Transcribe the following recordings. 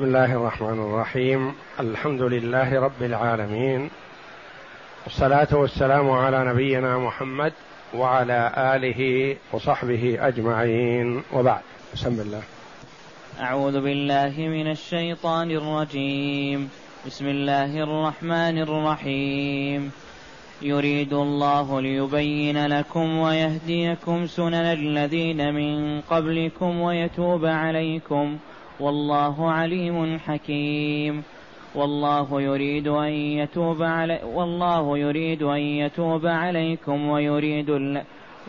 بسم الله الرحمن الرحيم. الحمد لله رب العالمين. والصلاة والسلام على نبينا محمد وعلى آله وصحبه أجمعين. وبعد. بسم الله. أعوذ بالله من الشيطان الرجيم. بسم الله الرحمن الرحيم. يريد الله ليبين لكم ويهديكم سنن الذين من قبلكم ويتوب عليكم. والله عليم حكيم. والله يريد أن يتوب علي والله يريد أن يتوب عليكم ويريد ال...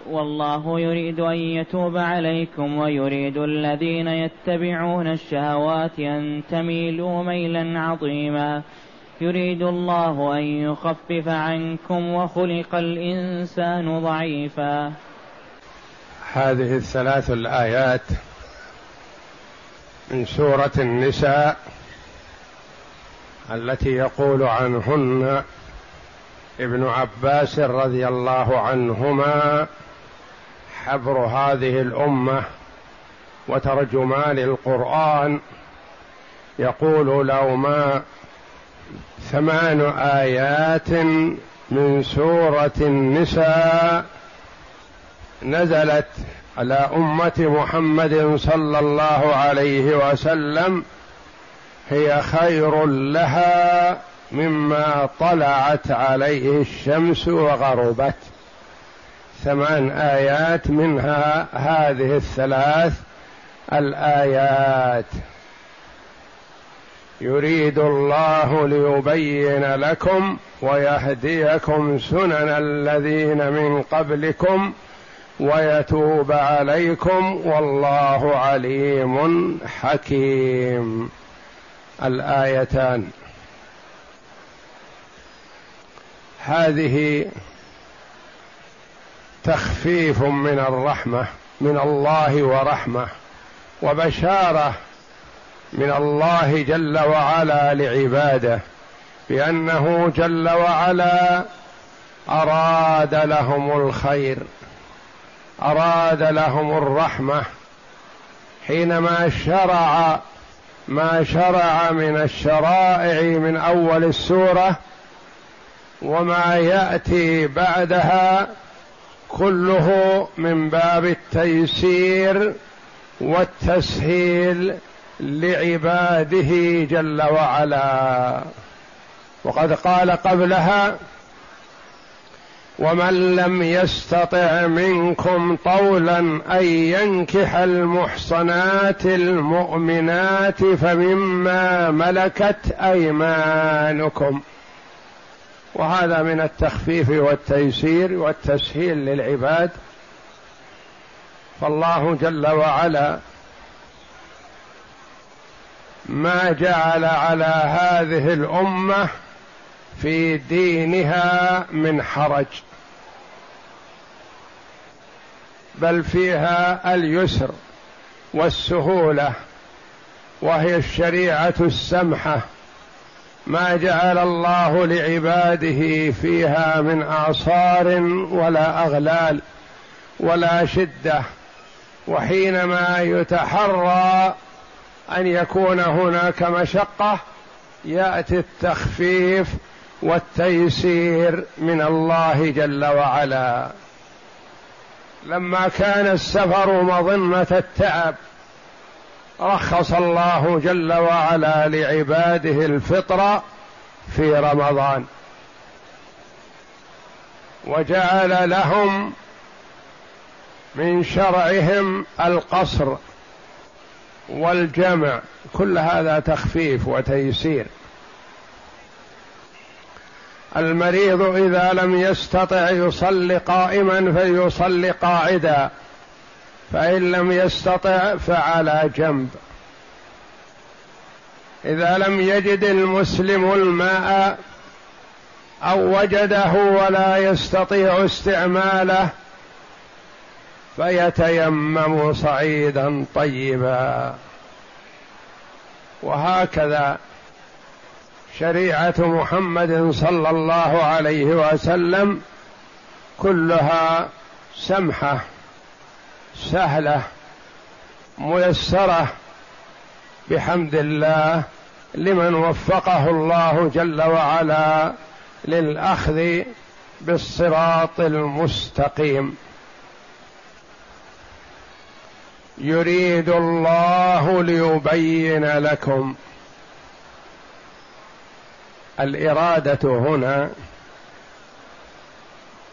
والله يريد أن يتوب عليكم ويريد الذين يتبعون الشهوات أن تميلوا ميلا عظيما. يريد الله أن يخفف عنكم وخلق الإنسان ضعيفا. هذه الثلاث الآيات من سورة النساء التي يقول عنهن ابن عباس رضي الله عنهما حبر هذه الأمة وترجمان القرآن يقول لو ما ثمان آيات من سورة النساء نزلت على أمة محمد صلى الله عليه وسلم هي خير لها مما طلعت عليه الشمس وغربت. ثمان آيات منها هذه الثلاث. الآيات يريد الله ليبين لكم ويهديكم سنن الذين من قبلكم ويتوب عليكم والله عليم حكيم. الآيتان. هذه تخفيف من الرحمة من الله ورحمة وبشارة من الله جل وعلا لعباده بأنه جل وعلا أراد لهم الخير. أراد لهم الرحمة حينما شرع ما شرع من الشرائع من أول السورة وما يأتي بعدها كله من باب التيسير والتسهيل لعباده جل وعلا. وقد قال قبلها ومن لم يستطع منكم طولا أن ينكح المحصنات المؤمنات فمما ملكت أيمانكم. وهذا من التخفيف والتيسير والتسهيل للعباد. فالله جل وعلا ما جعل على هذه الأمة في دينها من حرج. بل فيها اليسر والسهولة وهي الشريعة السمحة. ما جعل الله لعباده فيها من اعصار ولا أغلال ولا شدة وحينما يتحرى أن يكون هناك مشقة يأتي التخفيف والتيسير من الله جل وعلا. لما كان السفر مظنة التعب رخص الله جل وعلا لعباده الفطر في رمضان. وجعل لهم من شرعهم القصر والجمع. كل هذا تخفيف وتيسير. المريض إذا لم يستطع يصلي قائما فليصلي قاعدا. فإن لم يستطع فعلى جنب. إذا لم يجد المسلم الماء أو وجده ولا يستطيع استعماله فيتيمم صعيدا طيبا. وهكذا شريعة محمد صلى الله عليه وسلم كلها سمحة سهلة ميسرة بحمد الله لمن وفقه الله جل وعلا للأخذ بالصراط المستقيم. يريد الله ليبين لكم الإرادة هنا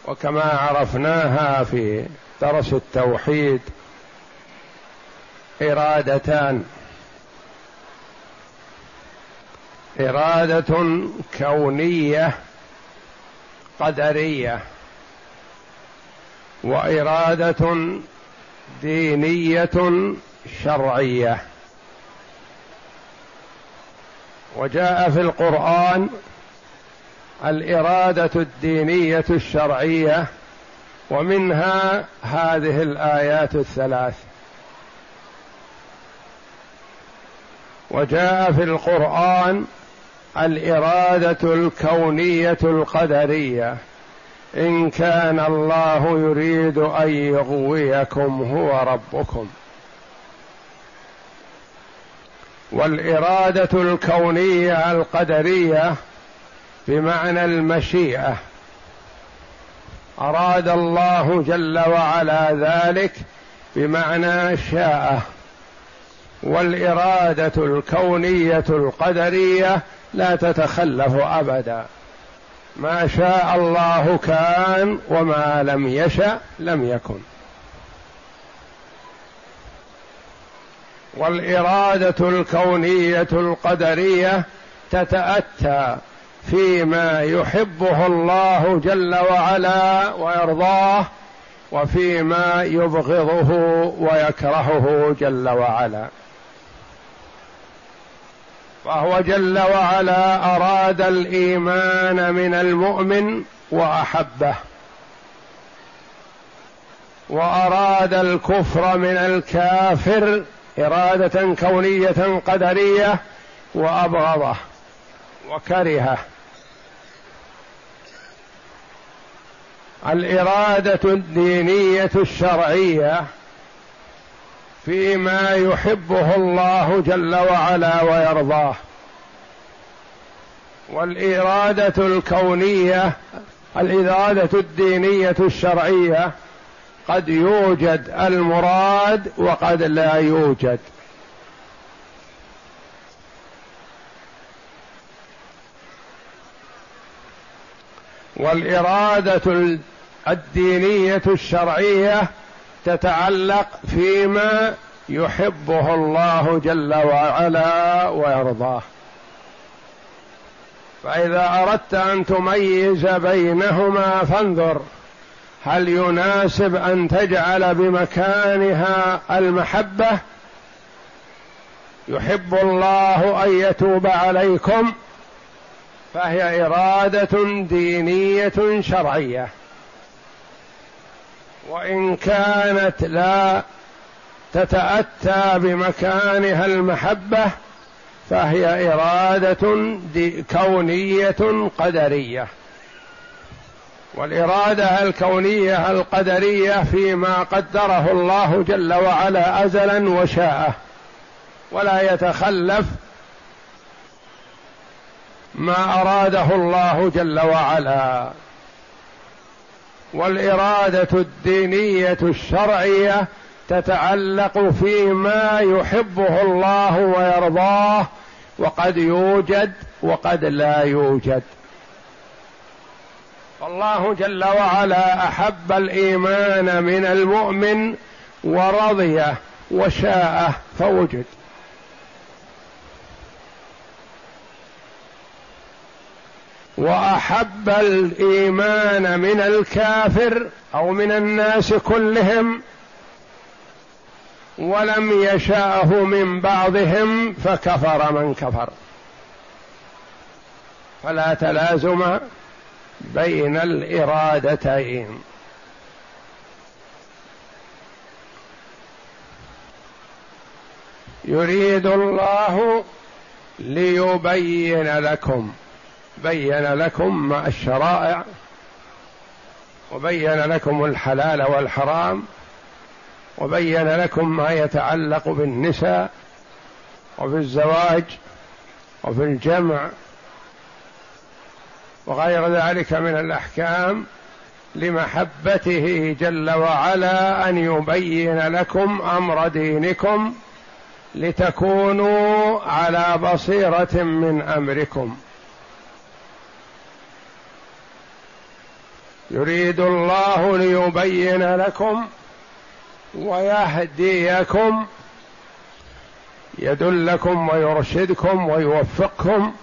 وكما عرفناها في درس التوحيد إرادتان. إرادة كونية قدرية. وإرادة دينية شرعية. وجاء في القرآن الإرادة الدينية الشرعية ومنها هذه الآيات الثلاث. وجاء في القرآن الإرادة الكونية القدرية. إن كان الله يريد أن يغويكم هو ربكم. والإرادة الكونية القدرية بمعنى المشيئة. أراد الله جل وعلا ذلك بمعنى شاءه والإرادة الكونية القدرية لا تتخلف أبدا. ما شاء الله كان وما لم يشأ لم يكن. والإرادة الكونية القدرية تتأتى فيما يحبه الله جل وعلا ويرضاه وفيما يبغضه ويكرهه جل وعلا. فهو جل وعلا أراد الإيمان من المؤمن وأحبه. وأراد الكفر من الكافر إرادة كونية قدرية وابغضه وكرهه الإرادة الدينية الشرعية فيما يحبه الله جل وعلا ويرضاه. والإرادة الكونية الإرادة الدينية الشرعية قد يوجد المراد وقد لا يوجد. والإرادة الدينية الشرعية تتعلق فيما يحبه الله جل وعلا ويرضاه. فإذا أردت أن تميز بينهما فانظر. هل يناسب أن تجعل بمكانها المحبة؟ يحب الله أن يتوب عليكم فهي إرادة دينية شرعية. وإن كانت لا تتأتى بمكانها المحبة فهي إرادة كونية قدرية. والإرادة الكونية القدرية فيما قدره الله جل وعلا أزلا وشاءه ولا يتخلف ما أراده الله جل وعلا. والإرادة الدينية الشرعية تتعلق فيما يحبه الله ويرضاه وقد يوجد وقد لا يوجد. فالله جل وعلا أحب الإيمان من المؤمن ورضيه وشاءه فوجد. وأحب الإيمان من الكافر أو من الناس كلهم ولم يشاءه من بعضهم فكفر من كفر. فلا تلازم بين الإرادتين. يريد الله ليبين لكم بين لكم ما الشرائع وبين لكم الحلال والحرام وبين لكم ما يتعلق بالنساء وفي الزواج وفي الجمع وغير ذلك من الأحكام لمحبته جل وعلا أن يبين لكم أمر دينكم لتكونوا على بصيرة من أمركم. يريد الله ليبين لكم ويهديكم يدلكم ويرشدكم ويوفقكم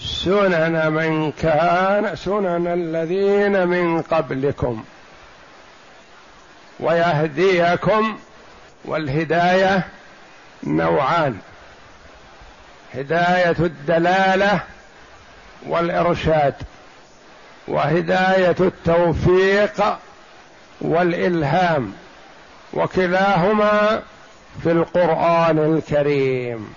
سنن من كان سنن الذين من قبلكم ويهديكم والهداية نوعان. هداية الدلالة والإرشاد وهداية التوفيق والإلهام وكلاهما في القرآن الكريم.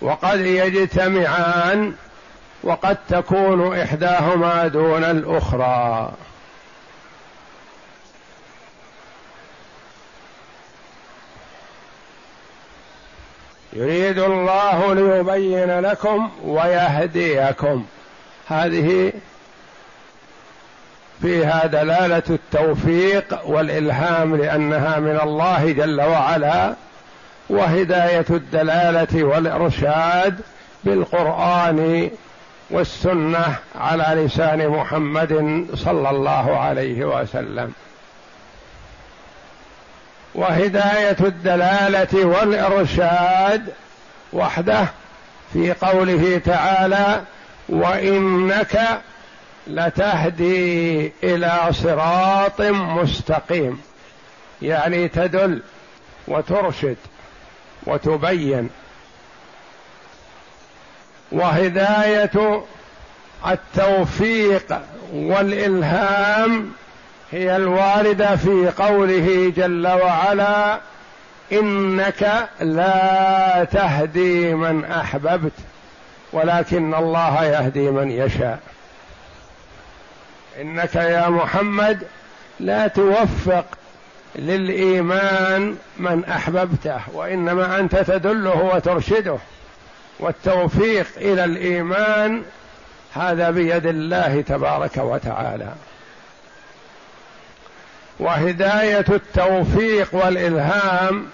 وقد يجتمعان وقد تكون إحداهما دون الأخرى. يريد الله ليبين لكم ويهديكم. هذه فيها دلالة التوفيق والإلهام لأنها من الله جل وعلا. وهداية الدلالة والإرشاد بالقرآن والسنة على لسان محمد صلى الله عليه وسلم. وهداية الدلالة والإرشاد وحده في قوله تعالى وإنك لتهدي إلى صراط مستقيم. يعني تدل وترشد وتبين. وهداية التوفيق والإلهام هي الواردة في قوله جل وعلا إنك لا تهدي من أحببت ولكن الله يهدي من يشاء. إنك يا محمد لا توفق للإيمان من أحببته وإنما أنت تدله وترشده والتوفيق إلى الإيمان هذا بيد الله تبارك وتعالى. وهداية التوفيق والإلهام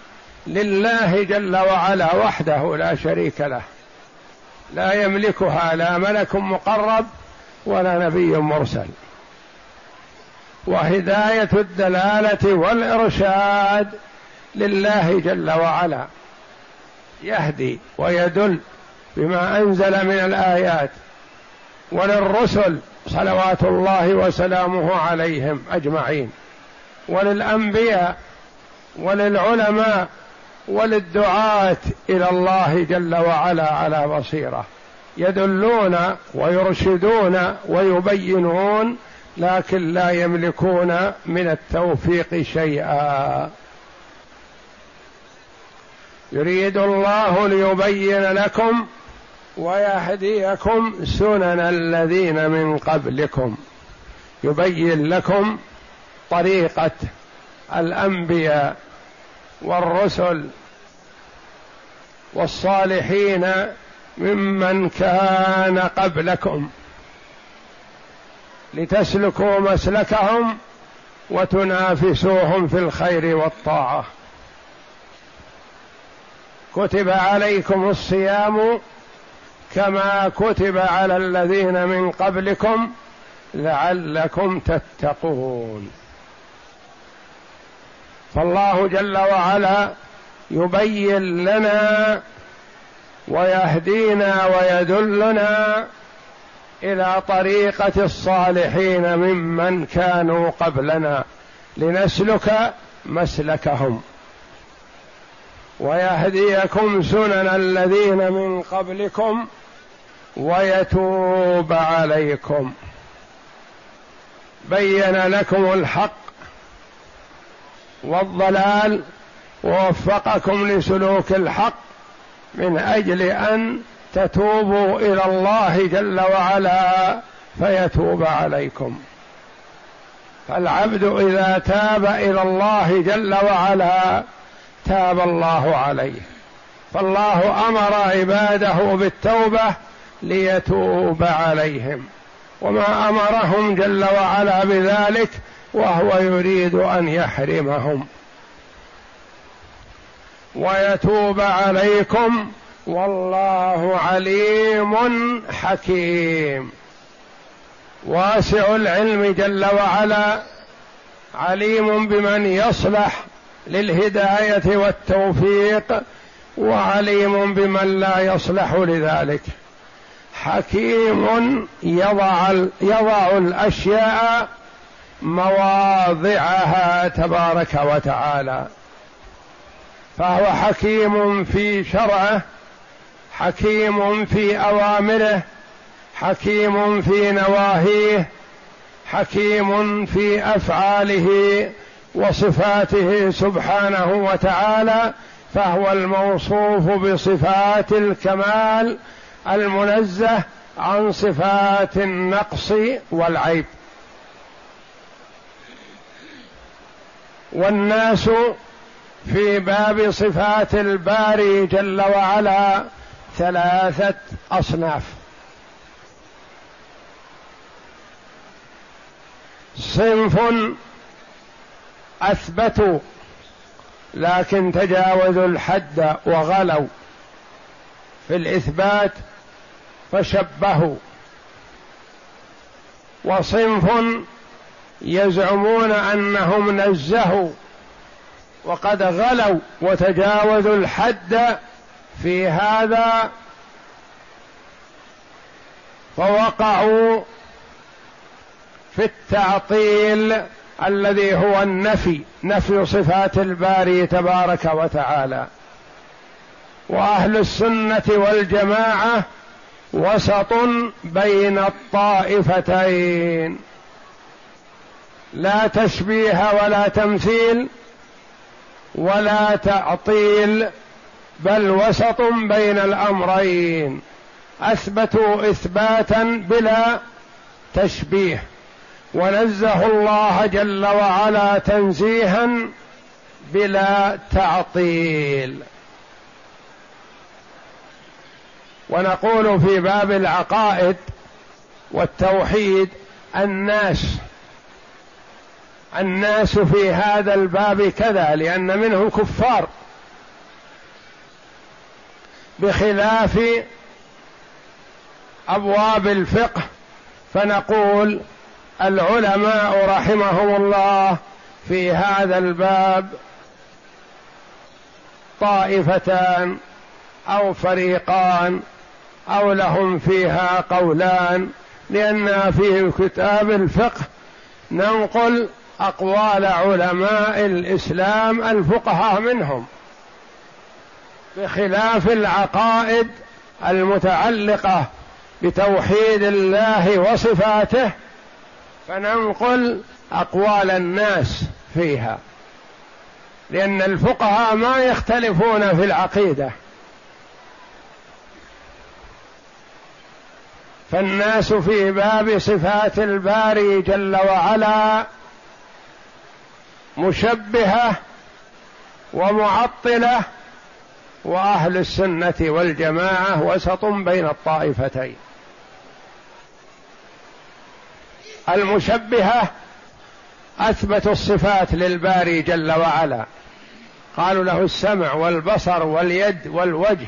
لله جل وعلا وحده لا شريك له. لا يملكها لا ملك مقرب ولا نبي مرسل. وهداية الدلالة والإرشاد لله جل وعلا. يهدي ويدل بما أنزل من الآيات وللرسل صلوات الله وسلامه عليهم أجمعين. وللأنبياء وللعلماء وللدعاة إلى الله جل وعلا على بصيرة. يدلون ويرشدون ويبينون لكن لا يملكون من التوفيق شيئا. يريد الله ليبين لكم ويهديكم سنن الذين من قبلكم. يبين لكم طريقة الأنبياء والرسل والصالحين ممن كان قبلكم. لتسلكوا مسلكهم وتنافسوهم في الخير والطاعة. كتب عليكم الصيام كما كتب على الذين من قبلكم لعلكم تتقون. فالله جل وعلا يبين لنا ويهدينا ويدلنا إلى طريقة الصالحين ممن كانوا قبلنا لنسلك مسلكهم. ويهديكم سنن الذين من قبلكم ويتوب عليكم. بين لكم الحق والضلال ووفقكم لسلوك الحق من أجل أن تتوبوا إلى الله جل وعلا فيتوب عليكم. فالعبد إذا تاب إلى الله جل وعلا تاب الله عليه. فالله أمر عباده بالتوبة ليتوب عليهم. وما أمرهم جل وعلا بذلك وهو يريد أن يحرمهم. ويتوب عليكم والله عليم حكيم. واسع العلم جل وعلا عليم بمن يصلح للهداية والتوفيق وعليم بمن لا يصلح لذلك. حكيم يضع يضع الأشياء مواضعها تبارك وتعالى. فهو حكيم في شرعه حكيم في أوامره حكيم في نواهيه حكيم في أفعاله وصفاته سبحانه وتعالى فهو الموصوف بصفات الكمال المنزه عن صفات النقص والعيب. والناس في باب صفات الباري جل وعلا ثلاثة أصناف. صنف اثبتوا لكن تجاوزوا الحد وغلوا. في الإثبات فشبهوا. وصنف يزعمون أنهم نزهوا وقد غلوا وتجاوزوا الحد في هذا فوقعوا في التعطيل الذي هو النفي نفي صفات الباري تبارك وتعالى. وأهل السنة والجماعة وسط بين الطائفتين. لا تشبيه ولا تمثيل ولا تعطيل بل وسط بين الأمرين أثبتوا إثباتا بلا تشبيه. ونزه الله جل وعلا تنزيها بلا تعطيل. ونقول في باب العقائد والتوحيد الناس الناس في هذا الباب كذا لأن منهم كفار. بخلاف أبواب الفقه فنقول العلماء رحمهم الله في هذا الباب طائفتان أو فريقان أو لهم فيها قولان لأن في كتاب الفقه ننقل أقوال علماء الإسلام الفقهاء منهم. بخلاف العقائد المتعلقة بتوحيد الله وصفاته فننقل أقوال الناس فيها. لأن الفقهاء ما يختلفون في العقيدة. فالناس في باب صفات الباري جل وعلا مشبهة ومعطلة وأهل السنة والجماعة وسط بين الطائفتين. المشبهة اثبتوا الصفات للباري جل وعلا. قالوا له السمع والبصر واليد والوجه.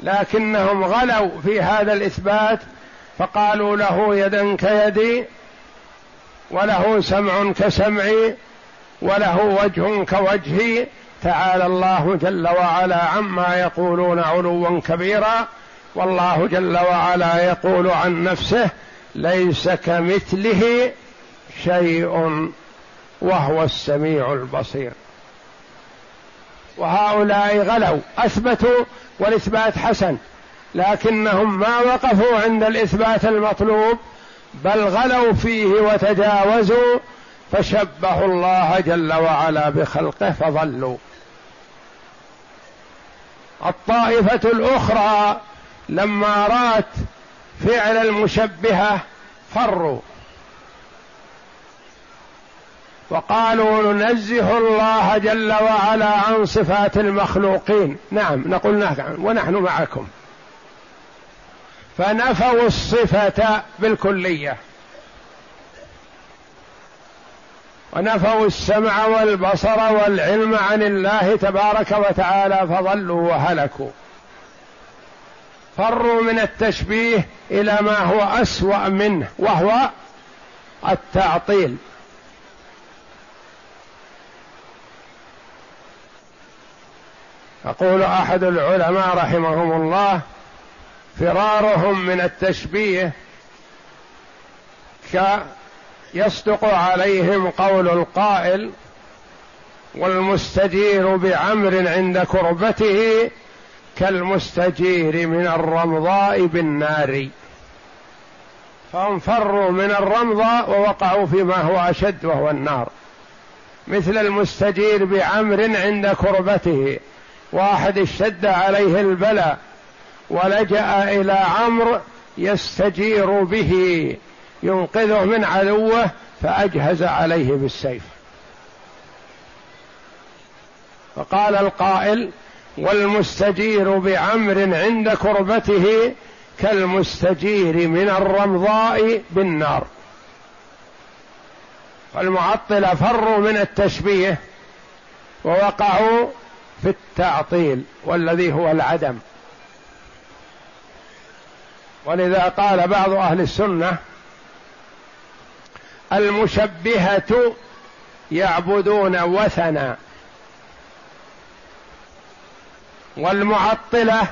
لكنهم غلوا في هذا الإثبات فقالوا له يدا كيدي وله سمع كسمعي وله وجه كوجهي تعالى الله جل وعلا عما يقولون علوا كبيرا والله جل وعلا يقول عن نفسه ليس كمثله شيء وهو السميع البصير. وهؤلاء غلوا أثبتوا والإثبات حسن لكنهم ما وقفوا عند الإثبات المطلوب بل غلوا فيه وتجاوزوا فشبهوا الله جل وعلا بخلقه فضلوا. الطائفة الأخرى لما رأت فعل المشبهة فروا. وقالوا ننزه الله جل وعلا عن صفات المخلوقين. نعم نقول نعم ونحن معكم. فنفوا الصفة بالكلية. ونفوا السمع والبصر والعلم عن الله تبارك وتعالى فضلوا وهلكوا. فروا من التشبيه إلى ما هو أسوأ منه وهو التعطيل. يقول أحد العلماء رحمهم الله فرارهم من التشبيه يصدق عليهم قول القائل والمستجير بعمر عند كربته كالمستجير من الرمضاء بالنار. فهم فروا من الرمضاء ووقعوا فيما هو أشد وهو النار. مثل المستجير بعمر عند كربته. واحد اشتد عليه البلاء ولجأ إلى عمرو يستجير به. ينقذه من عدوه فأجهز عليه بالسيف. فقال القائل والمستجير بعمر عند كربته كالمستجير من الرمضاء بالنار. فالمعطله فروا من التشبيه ووقعوا في التعطيل والذي هو العدم. ولذا قال بعض أهل السنة المشبهة يعبدون وثنا والمعطلة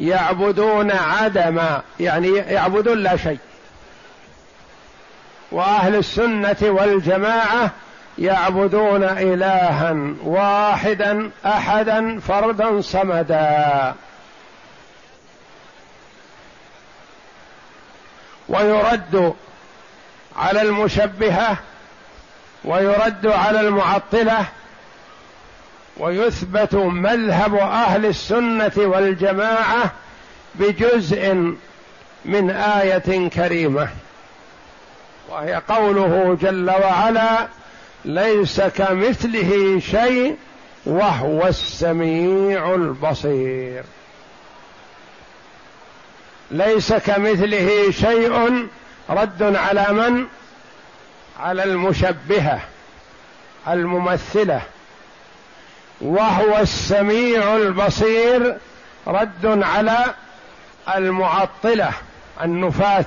يعبدون عدما يعني يعبدون لا شيء. وأهل السنة والجماعة يعبدون إلها واحدا أحدا فردا صمدا. ويرد على المشبهة ويرد على المعطلة ويثبت مذهب أهل السنة والجماعة بجزء من آية كريمة وهي قوله جل وعلا ليس كمثله شيء وهو السميع البصير ليس كمثله شيء رد على من؟ على المشبهة الممثلة. وهو السميع البصير رد على المعطلة النفاه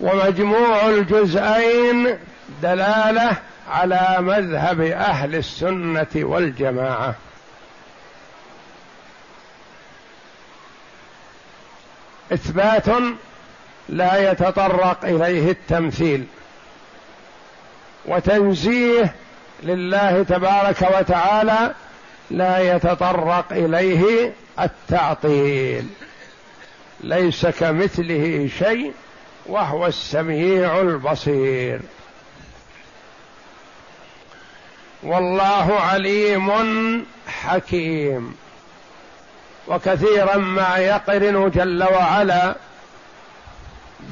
ومجموع الجزئين دلالة على مذهب أهل السنة والجماعة. إثبات لا يتطرق إليه التمثيل وتنزيه لله تبارك وتعالى لا يتطرق إليه التعطيل. ليس كمثله شيء وهو السميع البصير. والله عليم حكيم. وكثيرا ما يقرن جل وعلا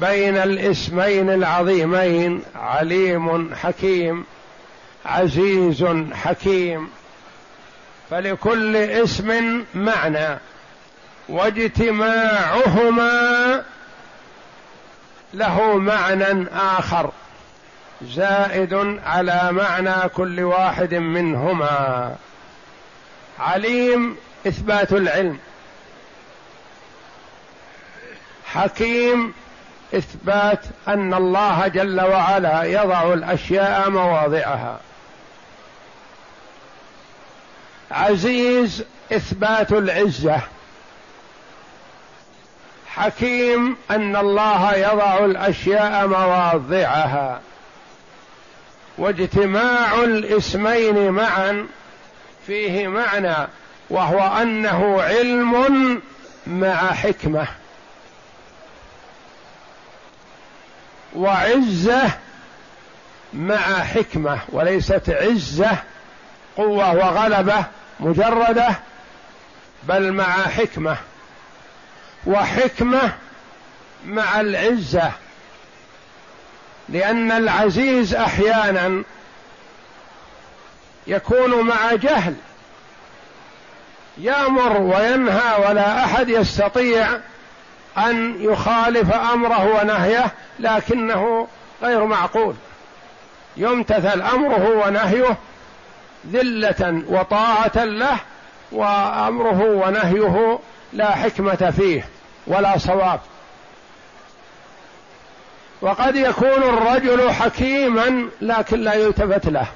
بين الاسمين العظيمين عليم حكيم عزيز حكيم. فلكل اسم معنى واجتماعهما له معنى آخر زائد على معنى كل واحد منهما. عليم إثبات العلم. حكيم إثبات أن الله جل وعلا يضع الأشياء مواضعها. عزيز إثبات العزة. حكيم أن الله يضع الأشياء مواضعها. واجتماع الاسمين معا فيه معنى وهو أنه علم مع حكمة. وعزة مع حكمة وليست عزة قوة وغلبة مجردة بل مع حكمة. وحكمة مع العزة لأن العزيز أحيانا يكون مع جهل يأمر وينهى ولا أحد يستطيع أن يخالف أمره ونهيه لكنه غير معقول. يمتثل أمره ونهيه ذلة وطاعة له وأمره ونهيه لا حكمة فيه ولا صواب. وقد يكون الرجل حكيما لكن لا يلتفت له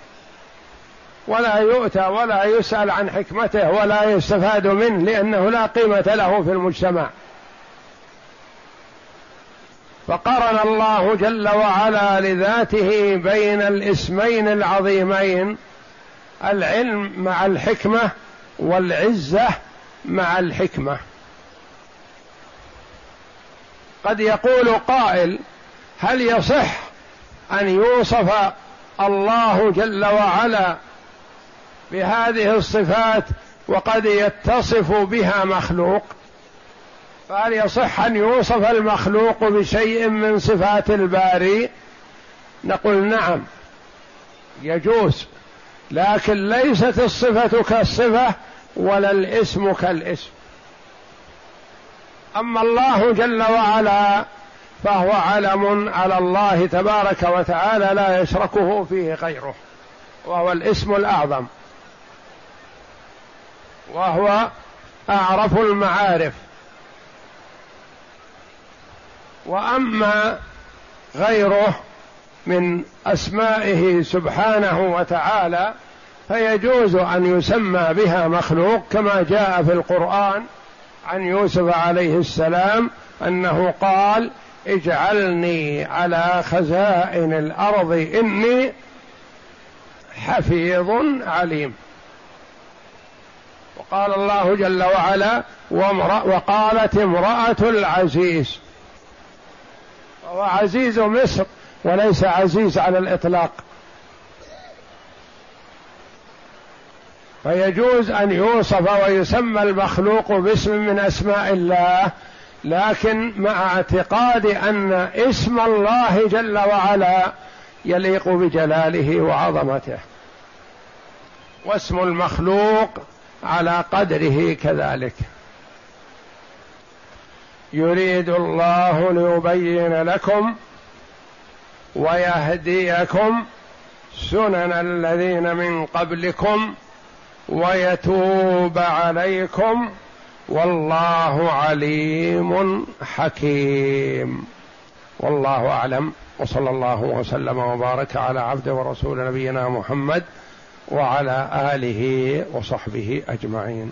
ولا يؤتى ولا يسأل عن حكمته ولا يستفاد منه لأنه لا قيمة له في المجتمع. فقرن الله جل وعلا لذاته بين الاسمين العظيمين العلم مع الحكمة والعزة مع الحكمة. قد يقول قائل هل يصح أن يوصف الله جل وعلا بهذه الصفات وقد يتصف بها مخلوق؟ فهل يصح أن يوصف المخلوق بشيء من صفات الباري. نقول نعم يجوز لكن ليست الصفة كالصفة ولا الاسم كالاسم. أما الله جل وعلا فهو علم على الله تبارك وتعالى لا يشركه فيه غيره وهو الاسم الأعظم وهو أعرف المعارف. وأما غيره من أسمائه سبحانه وتعالى فيجوز أن يسمى بها مخلوق كما جاء في القرآن عن يوسف عليه السلام أنه قال اجعلني على خزائن الأرض إني حفيظ عليم وقال الله جل وعلا وقالت امرأة العزيز. وهو عزيز مصر وليس عزيز على الإطلاق. فيجوز أن يوصف ويسمى المخلوق باسم من أسماء الله لكن مع اعتقاد أن اسم الله جل وعلا يليق بجلاله وعظمته. واسم المخلوق على قدره كذلك. يريد الله ليبين لكم ويهديكم سنن الذين من قبلكم ويتوب عليكم والله عليم حكيم. والله أعلم. وصلى الله وسلم وبارك على عبد ورسول نبينا محمد وعلى آله وصحبه أجمعين.